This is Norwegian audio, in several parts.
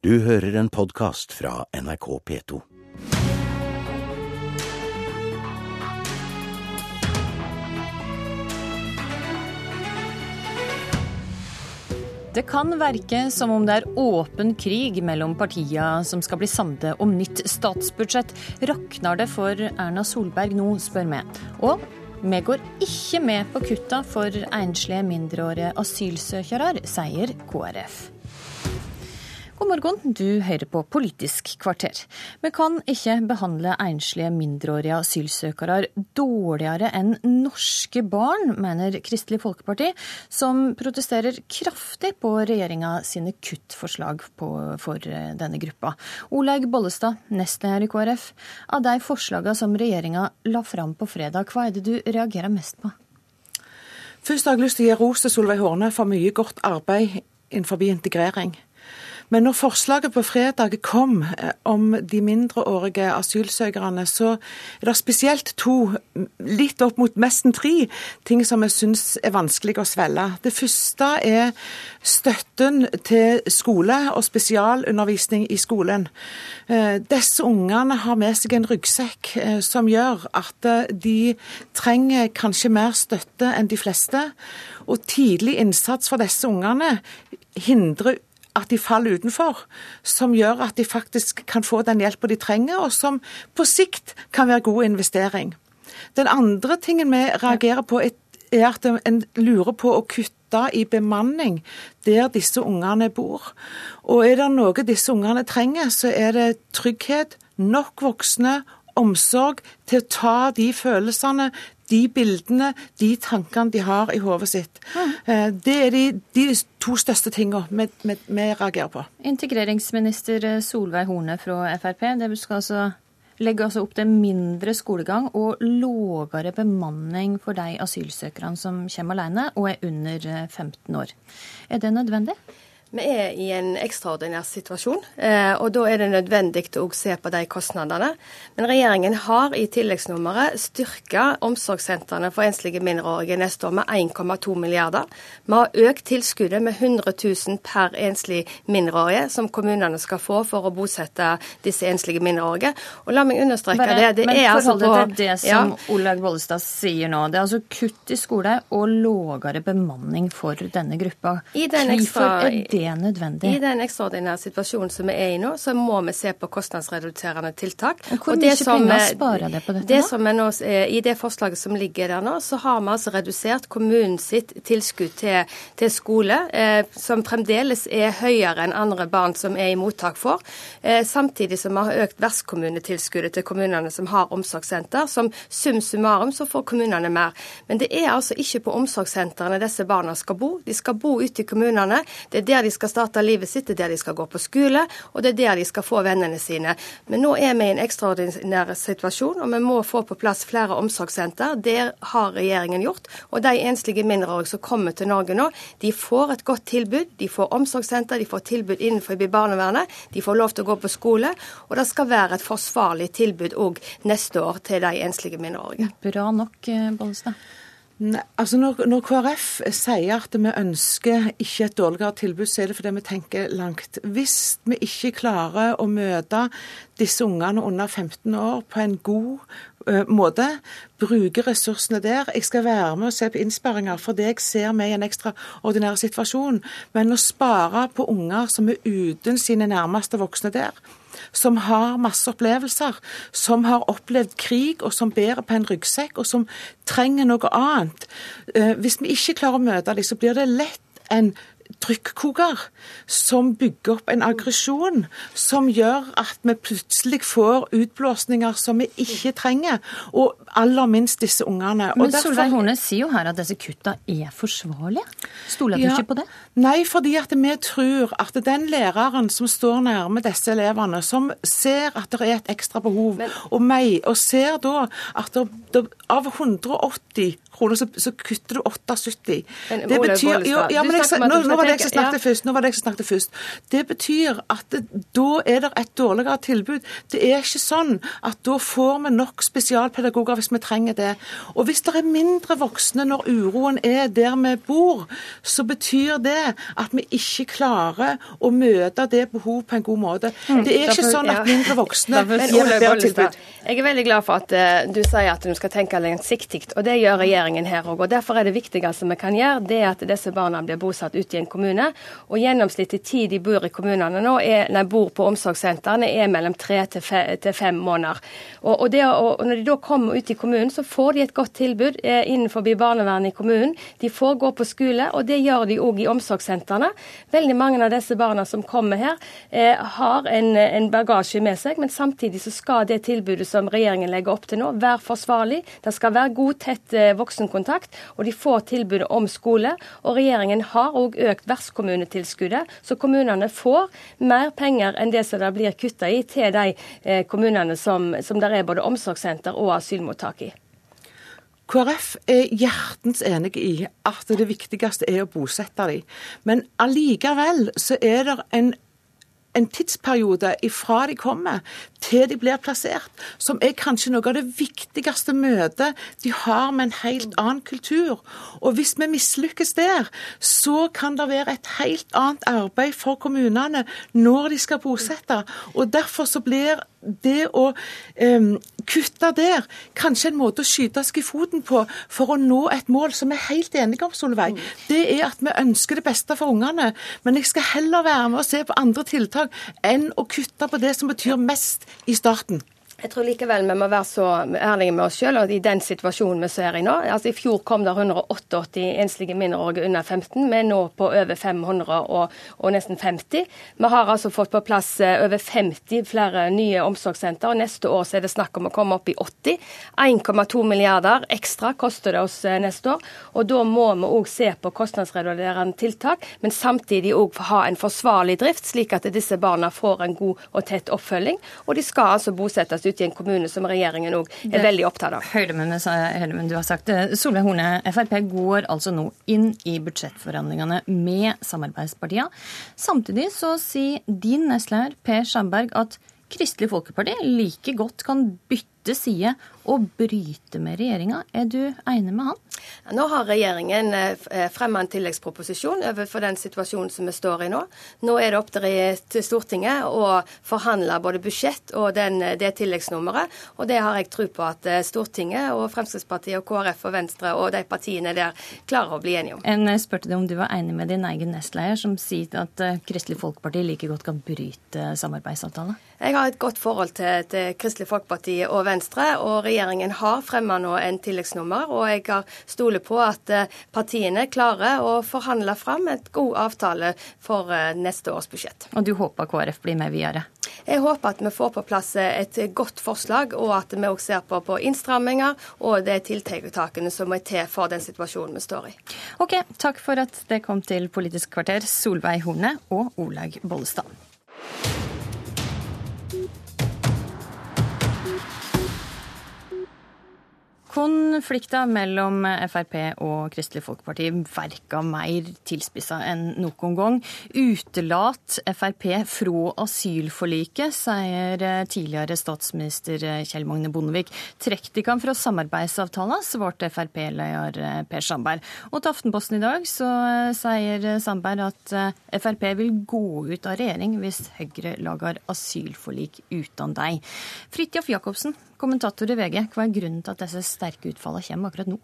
Du hører en podkast fra NRK P2. Det kan verke som om det er åpen krig mellom partia som skal bli samde om nytt statsbudsjett. Rakner det for Erna Solberg nå, spør vi. Og vi går ikke med på kutta for enslige mindreårige asylsøkere, sier KrF. God morgen, du hører på Politisk kvarter. Vi kan ikke behandle enslige mindreårige asylsøkere dårligere enn norske barn, mener Kristelig Folkeparti, som protesterer kraftig på regjeringa sine kuttforslag på, for denne gruppa. Olaug Bollestad, nestleder i KrF. Av de forslagene som regjeringa la fram på fredag, hva er det du reagerer mest på? Først har jeg lyst til å gi ros til Solveig Horne for mye godt arbeid innenfor integrering. Men når forslaget på fredag kom eh, om de mindreårige asylsøkerne, så er det spesielt to, litt opp mot nesten tre, ting som jeg syns er vanskelig å svelge. Det første er støtten til skole og spesialundervisning i skolen. Eh, disse ungene har med seg en ryggsekk eh, som gjør at de trenger kanskje mer støtte enn de fleste. Og tidlig innsats for disse ungene hindrer at de faller utenfor, som gjør at de faktisk kan få den hjelpa de trenger, og som på sikt kan være god investering. Den andre tingen vi reagerer på, er at en lurer på å kutte i bemanning der disse ungene bor. Og er det noe disse ungene trenger, så er det trygghet, nok voksne, omsorg til å ta de følelsene, de bildene, de tankene de har i hodet sitt. Mm. Det er de, de, to største tingene vi, reagerer på. Integreringsminister Solveig Horne fra Frp, det skal altså legge altså opp til mindre skolegang og lågere bemanning for de asylsøkerne som kommer alene og er under 15 år. Er det nødvendig? Vi er i en ekstraordinær situasjon, eh, og da er det nødvendig å se på de kostnadene. Men regjeringen har i tilleggsnummeret styrka omsorgssentrene for enslige mindreårige neste år med 1,2 milliarder. Vi har økt tilskuddet med 100 000 per enslig mindreårige, som kommunene skal få for å bosette disse enslige mindreårige. Og la meg understreke Bare, det. det men er altså på, til det som ja. Olaug Bollestad sier nå. Det er altså kutt i skole og lågere bemanning for denne gruppa. I den ekstra... Hvorfor er det det nødvendig? I den ekstraordinære situasjonen som vi er i nå, så må vi se på kostnadsreduserende tiltak. Hvor mye penger sparer det på dette? Det som nå, I det forslaget som ligger der nå, så har vi altså redusert kommunen sitt tilskudd til, til skole, eh, som fremdeles er høyere enn andre barn som er i mottak for. Eh, samtidig som vi har økt vertskommunetilskuddet til kommunene som har omsorgssenter. Som sum summarum så får kommunene mer. Men det er altså ikke på omsorgssentrene disse barna skal bo. De skal bo ute i kommunene. Det er der de de skal starte livet sitt, det er der de skal gå på skole, og det er der de skal få vennene sine. Men nå er vi i en ekstraordinær situasjon, og vi må få på plass flere omsorgssenter. Det har regjeringen gjort. Og de enslige mindreårige som kommer til Norge nå, de får et godt tilbud. De får omsorgssenter, de får tilbud innenfor barnevernet, de får lov til å gå på skole, og det skal være et forsvarlig tilbud òg neste år til de enslige mindreårige. Bra nok, eh, Bollestad. Ne, altså når, når, KrF sier at vi ønsker ikke et dårligere tilbud, så er det fordi vi tenker langt. Hvis vi ikke klarer å møte disse ungene under 15 år på en god uh, måte, bruke ressursene der Jeg skal være med og se på innsparinger for det jeg ser vi i en ekstraordinær situasjon. Men å spare på unger som er uten sine nærmeste voksne der, som har masse opplevelser, som har opplevd krig, og som bærer på en ryggsekk, og som trenger noe annet. Eh, hvis vi ikke klarer å møte dem, så blir det lett en trykkoker som bygger opp en aggresjon som gjør at vi plutselig får utblåsninger som vi ikke trenger, og aller minst disse ungene. Men derfor... Solveig Horne sier jo her at disse kutta er forsvarlige. Stoler du ja, ikke på det? Nei, fordi at vi tror at den læreren som står nærme disse elevene, som ser at det er et ekstra behov, Men... og, meg, og ser da at det, det, av 180 kroner så, så, kutter du 78. Men, det betyr, jo, ja, men jeg, nå, nå var det jeg som snakket først. Nå var det jeg som snakket først. Det betyr at det, da er det et dårligere tilbud. Det er ikke sånn at da får vi nok spesialpedagoger hvis vi trenger det. Og hvis det er mindre voksne når uroen er der vi bor, så betyr det at vi ikke klarer å møte det behovet på en god måte. Mm. Det er ikke sånn at mindre voksne gir et bedre tilbud. Jeg er veldig glad for at uh, du sier at du skal tenke langsiktig, og det gjør regjeringen her òg. Derfor er det viktigste vi kan gjøre, det er at disse barna blir bosatt ute i en kommune. Og gjennomsnittlig tid de bor i kommunene nå, er, de bor på omsorgssentrene, er mellom tre til, fem måneder. Og, og, det, og, når de da kommer ut i kommunen, så får de et godt tilbud eh, innenfor barnevernet i kommunen. De får gå på skole, og det gjør de òg i omsorgssentrene. Veldig mange av disse barna som kommer her, eh, har en, en, bagasje med seg, men samtidig så skal det tilbudet som regjeringen legger opp til nå, være forsvarlig. Det skal være god, tett eh, voksenkontakt, og de får tilbudet om skole. Og regjeringen har òg økt vertskommunetilskuddet, så kommunene får mer penger enn det som det blir kutta i til de eh, kommunene som, som der er både omsorgssenter og asylmottak i. KrF er hjertens enig i at det viktigste er å bosette dem. Men allikevel så er det en en tidsperiode ifra de kommer til de blir plassert, som er kanskje noe av det viktigste møtet de har med en helt annen kultur. Og hvis vi mislykkes der, så kan det være et helt annet arbeid for kommunene når de skal bosette. Og derfor så blir det å um, kutte der kanskje en måte å skyte seg i foten på for å nå et mål som vi er helt enige om, Solveig. Det er at vi ønsker det beste for ungene. Men jeg skal heller være med og se på andre tiltak enn å kutte på det som betyr mest i starten. Jeg tror likevel vi må være så ærlige med oss selv og i den situasjonen vi ser i nå. Altså I fjor kom det 188 enslige mindreårige under 15. Vi er nå på over 500 og, og, nesten 50. Vi har altså fått på plass eh, over 50 flere nye omsorgssenter. og Neste år er det snakk om å komme opp i 80. 1,2 milliarder ekstra koster det oss eh, neste år. og Da må vi òg se på kostnadsreduserende tiltak, men samtidig òg ha en forsvarlig drift, slik at disse barna får en god og tett oppfølging. Og de skal altså bosettes ute i en kommune, som regjeringen òg er veldig opptatt av. Høydemunn, du har sagt. Solveig Horne, Frp går altså nå inn i budsjettforhandlingene med samarbeidspartiene. Samtidig så sier din nestleder Per Sandberg at Kristelig Folkeparti like godt kan bytte side og bryte med regjeringa. Er du enig med han? Nå har regjeringen eh, fremmet en tilleggsproposisjon overfor den situasjonen som vi står i nå. Nå er det opp til Stortinget å forhandle både budsjett og den, det tilleggsnummeret. Og det har jeg tro på at eh, Stortinget og Fremskrittspartiet og KrF og Venstre og de partiene der klarer å bli enige om. En eh, spurte deg om du var enig med din egen nestleder, som sier at Kristelig Folkeparti like godt kan bryte samarbeidsavtalen? Jeg har et godt forhold til, til Kristelig Folkeparti og Venstre. Og regjeringen har fremma nå en tilleggsnummer, og jeg har stoler på at eh, partiene klarer å forhandle fram et god avtale for eh, neste års budsjett. Og du håper KrF blir med videre? Jeg håper at vi får på plass eh, et godt forslag, og at vi også ser på, på innstramminger og de tiltakene som er til for den situasjonen vi står i. Ok, takk for at det kom til Politisk kvarter, Solveig Horne og Olaug Bollestad. Konflikta mellom Frp og Kristelig Folkeparti verka mer tilspissa enn noen gang. Utelat Frp fra asylforliket, sier tidligere statsminister Kjell Magne Bondevik. Trekk de kan fra samarbeidsavtalen, svarte Frp-leder Per Sandberg. Og til Aftenposten i dag så sier Sandberg at Frp vil gå ut av regjering hvis Høyre lager asylforlik uten deg. Fridtjof Jacobsen, Kommentator i VG, hva er grunnen til at disse sterke utfallene kommer akkurat nå?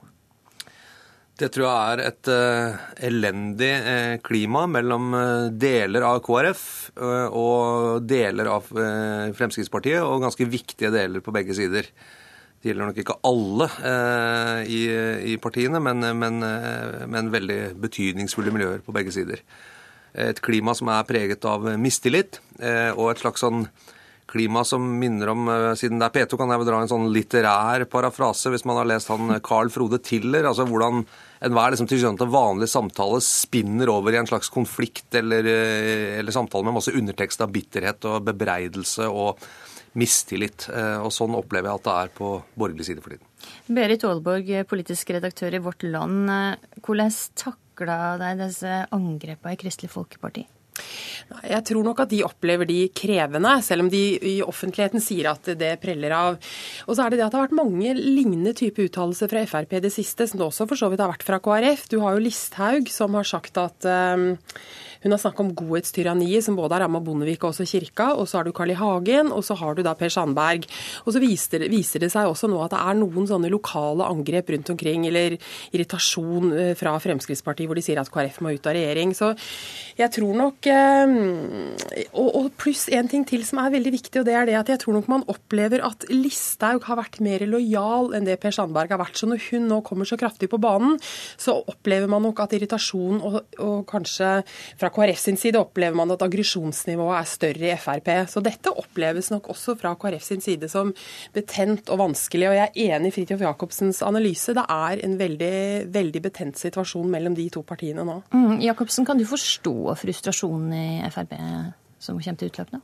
Det tror jeg er et uh, elendig uh, klima mellom uh, deler av KrF og deler av Fremskrittspartiet, og ganske viktige deler på begge sider. Det gjelder nok ikke alle i, i, partiene, men, men, men, veldig betydningsfulle miljøer på begge sider. Et klima som er preget av mistillit og et slags sånn klima som minner om eh, Siden det er P2, kan jeg vel dra en sånn litterær parafrase hvis man har lest han eh, Carl Frode Tiller. altså hvordan enhver liksom, vanlig samtale spinner over i en slags konflikt eller, eh, eller samtale med masse undertekst av bitterhet og bebreidelse og mistillit. Og sånn opplever jeg at det er på borgerlig side for tiden. Berit Aalborg, politisk redaktør i Vårt Land. Hvordan takla deg disse angrepene i Kristelig Folkeparti? Jeg tror nok at de opplever de krevende, selv om de i offentligheten sier at det preller av. Og så er det det at det har vært mange lignende type uttalelser fra Frp det siste, som det også for så vidt har vært fra KrF. Du har jo Listhaug som har sagt at um, hun har snakket om godhetstyranniet, som både har ramma Bondevik og også kirka. Og så har du Carl I. Hagen, og så har du da Per Sandberg. Og så viser viser det, seg også nå at det er noen sånne lokale angrep rundt omkring, eller irritasjon eh, fra Fremskrittspartiet, hvor de sier at KrF må ut av regjering. Så jeg tror nok Og, og pluss en ting til som er veldig viktig, og det er det at jeg tror nok man opplever at Listhaug har vært mer lojal enn det Per Sandberg har vært. Så når hun nå kommer så kraftig på banen, så opplever man nok at irritasjon og, og kanskje fra KrF sin side opplever man at aggresjonsnivået er større i Frp. Så dette oppleves nok også fra KrF sin side som betent og vanskelig. Og jeg er enig i Fridtjof Jacobsens analyse. Det er en veldig, veldig betent situasjon mellom de to partiene nå. Mm, Jacobsen, kan du forstå frustrasjonen i Frp som kommer til utløp nå?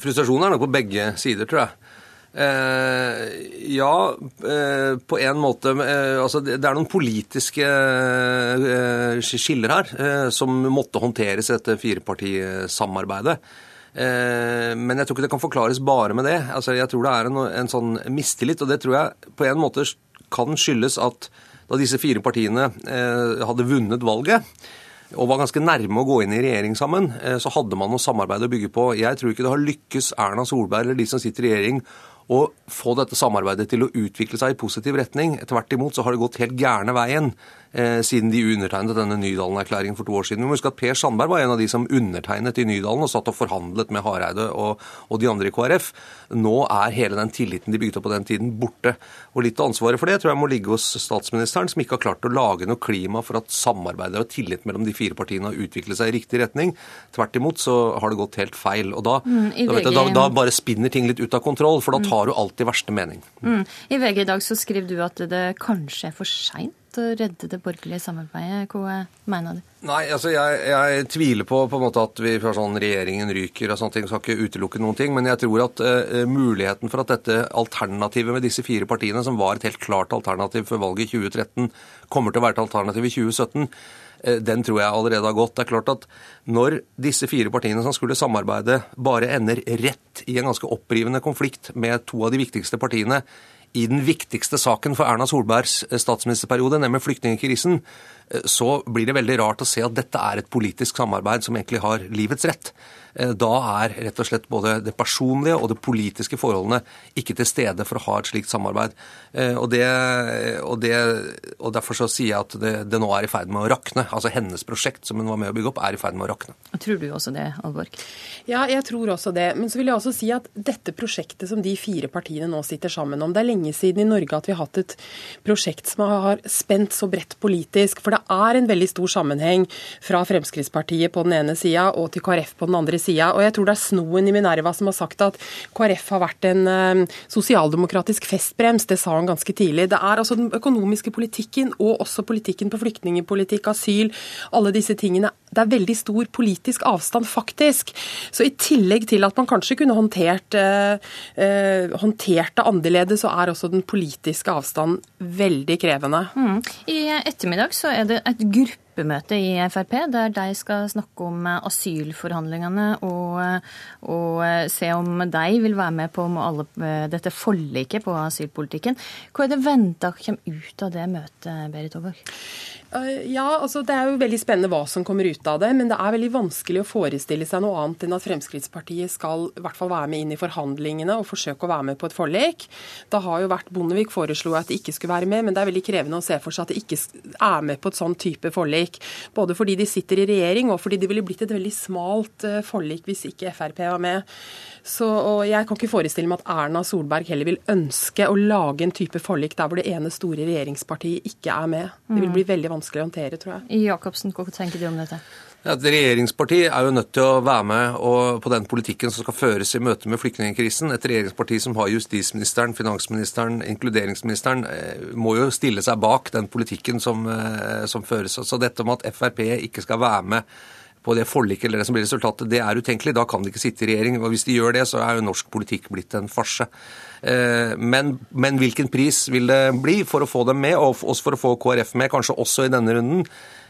Frustrasjonen er nok på begge sider, tror jeg. Eh, ja, eh, på en måte. Eh, altså, det er noen politiske skiller her som måtte håndteres etter firepartisamarbeidet. Men jeg tror ikke det kan forklares bare med det. Altså, jeg tror det er en, en sånn mistillit, og det tror jeg på en måte kan skyldes at da disse fire partiene hadde vunnet valget, og var ganske nærme å gå inn i regjering sammen, så hadde man noe samarbeid å bygge på. Jeg tror ikke det har lykkes Erna Solberg eller de som sitter i regjering å få dette samarbeidet til å utvikle seg i positiv retning. Tvert imot så har det gått helt gærne veien eh, siden de undertegnet denne Nydalen-erklæringen for to år siden. Vi må huske at Per Sandberg var en av de som undertegnet i Nydalen og satt og forhandlet med Hareide og, og, de andre i KrF. Nå er hele den tilliten de bygde opp på den tiden, borte. Og litt av ansvaret for det tror jeg må ligge hos statsministeren, som ikke har klart å lage noe klima for at samarbeidet og tillit mellom de fire partiene har utviklet seg i riktig retning. Tvert imot så har det gått helt feil. Og da, mm, da, jeg, da, da bare spinner ting litt ut av kontroll, for da mm. tar du alltid verste mening. Mm. I VG i dag så skriver du at det kanskje er for seint å redde det borgerlige samarbeidet. Hva mener du? Nei, altså jeg, jeg tviler på, på en måte at vi fra sånn regjeringen ryker og sånne ting. Skal ikke utelukke noen ting. Men jeg tror at uh, muligheten for at dette alternativet med disse fire partiene, som var et helt klart alternativ før valget i 2013, kommer til å være et alternativ i 2017 eh, den tror jeg allerede har gått. Det er klart at Når disse fire partiene som skulle samarbeide, bare ender rett i en ganske opprivende konflikt med to av de viktigste partiene, i den viktigste saken for Erna Solbergs eh, statsministerperiode, nemlig flyktningkrisen, så blir det veldig rart å se at dette er et politisk samarbeid som egentlig har livets rett. Eh, da er rett og slett både det personlige og det politiske forholdene ikke til stede for å ha et slikt samarbeid. Eh, og, det, og, det, og Derfor så sier jeg at det, det, nå er i ferd med å rakne. Altså hennes prosjekt som hun var med å bygge opp, er i ferd med å rakne. Tror du også det, Alborg? Ja, jeg tror også det. Men så vil jeg også si at dette prosjektet som de fire partiene nå sitter sammen om, det er lenge siden i Norge at vi har hatt et prosjekt som har spent så bredt politisk. For det er en veldig stor sammenheng fra Fremskrittspartiet på den ene sida og til KrF på den andre sida. Og jeg tror det er Snoen i Minerva som har sagt at KrF har vært en uh, sosialdemokratisk festbrems. Det sa han ganske tidlig. Det er altså den økonomiske politikken og også politikken på flyktningpolitikk, asyl, alle disse tingene. Det er veldig stor politisk avstand, faktisk. Så i tillegg til at man kanskje kunne håndtert, eh, uh, håndtert det annerledes, så er også den politiske avstanden veldig krevende. Mm. I ettermiddag så er det et gruppe gruppemøte i Frp, der de skal snakke om asylforhandlingene og, og se om de vil være med på alle, dette forliket på asylpolitikken. Hva er det venta kommer ut av det møtet, Berit Aaborg? Eh, ja, altså Det er jo veldig spennende hva som kommer ut av det, men det er veldig vanskelig å forestille seg noe annet enn at Fremskrittspartiet skal i hvert fall være med inn i forhandlingene og forsøke å være med på et forlik. Da har jo vært Bondevik foreslo at de ikke skulle være med, men det er veldig krevende å se for seg at de ikke er med på et sånn type forlik. Både fordi de sitter i regjering og fordi det ville blitt et veldig smalt eh, forlik hvis ikke Frp var med. Så, og Jeg kan ikke forestille meg at Erna Solberg heller vil ønske å lage en type forlik der hvor det ene store regjeringspartiet ikke er med. Det vil mm. bli veldig vanskelig å håndtere, tror jeg. Jacobsen, hva tenker du om dette? Et regjeringsparti er jo nødt til å være med på den politikken som skal føres i møte med flyktningkrisen. Et regjeringsparti som har justisministeren, finansministeren, inkluderingsministeren, eh, må jo stille seg bak den politikken som, eh, som føres. Så dette om at Frp ikke skal være med på det forliket eller det som blir resultatet, det er utenkelig. Da kan de ikke sitte i regjering. og Hvis de gjør det, så er jo norsk politikk blitt en farse. Eh, men, men, hvilken pris vil det bli for å få dem med, og også for å få KrF med, kanskje også i denne runden?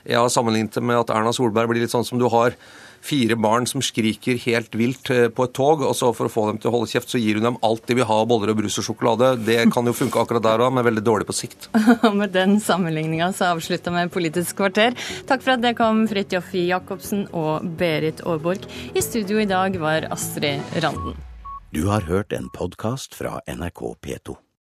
Jeg har sammenlignet det med at Erna Solberg blir litt sånn som du har fire barn som skriker helt vilt eh, på et tog, og så for å få dem til å holde kjeft, så gir hun dem alt de vil ha av boller og brus og sjokolade. Det kan jo funke akkurat der òg, men veldig dårlig på sikt. med den sammenligninga så avslutta vi Politisk kvarter. Takk for at det kom, Fridtjof Jacobsen og Berit Aaborg. I studio i dag var Astrid Randen. Du har hørt en podkast fra NRK P2.